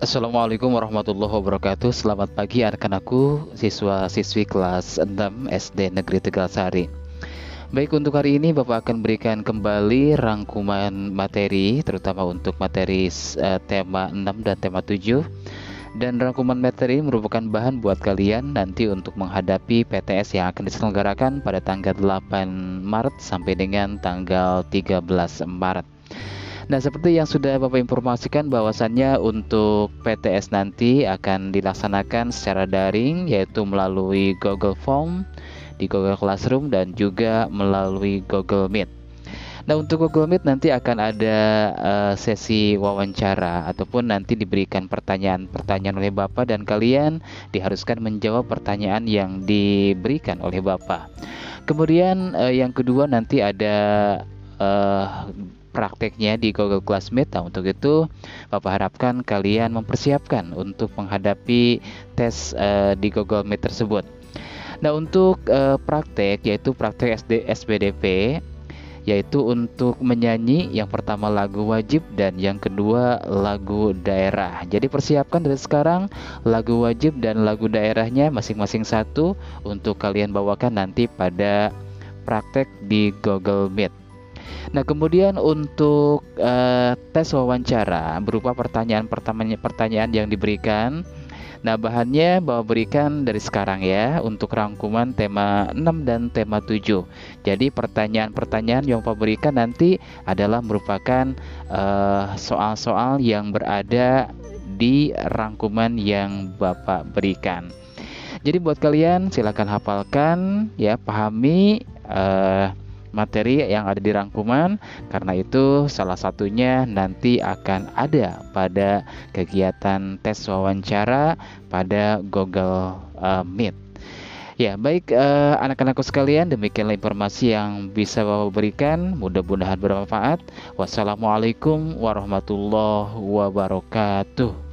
Assalamualaikum warahmatullahi wabarakatuh. Selamat pagi anak-anakku Siswa-siswi kelas 6 SD Negeri Tegal Sari. Baik untuk hari ini Bapak akan berikan kembali rangkuman materi Terutama untuk materi uh, tema 6 dan tema 7 Dan rangkuman materi merupakan bahan buat kalian Nanti untuk menghadapi PTS yang akan diselenggarakan pada tanggal 8 Maret Sampai dengan tanggal 13 Maret Nah, seperti yang sudah Bapak informasikan bahwasannya untuk PTS nanti akan dilaksanakan secara daring yaitu melalui Google Form di Google Classroom dan juga melalui Google Meet. Nah, untuk Google Meet nanti akan ada uh, sesi wawancara ataupun nanti diberikan pertanyaan-pertanyaan oleh Bapak dan kalian diharuskan menjawab pertanyaan yang diberikan oleh Bapak. Kemudian uh, yang kedua nanti ada uh, prakteknya di Google Classmate. Nah, untuk itu Bapak harapkan kalian mempersiapkan untuk menghadapi tes uh, di Google Meet tersebut. Nah, untuk uh, praktek yaitu praktek SD SBDP yaitu untuk menyanyi yang pertama lagu wajib dan yang kedua lagu daerah. Jadi persiapkan dari sekarang lagu wajib dan lagu daerahnya masing-masing satu untuk kalian bawakan nanti pada praktek di Google Meet. Nah, kemudian untuk uh, tes wawancara berupa pertanyaan-pertanyaan pertanyaan yang diberikan. Nah, bahannya bawa berikan dari sekarang ya untuk rangkuman tema 6 dan tema 7. Jadi pertanyaan-pertanyaan yang Bapak berikan nanti adalah merupakan eh, soal-soal uh, yang berada di rangkuman yang Bapak berikan. Jadi buat kalian silakan hafalkan ya, pahami uh, materi yang ada di rangkuman karena itu salah satunya nanti akan ada pada kegiatan tes wawancara pada Google uh, Meet. Ya, baik uh, anak-anakku sekalian, demikianlah informasi yang bisa Bapak berikan. Mudah-mudahan bermanfaat. Wassalamualaikum warahmatullahi wabarakatuh.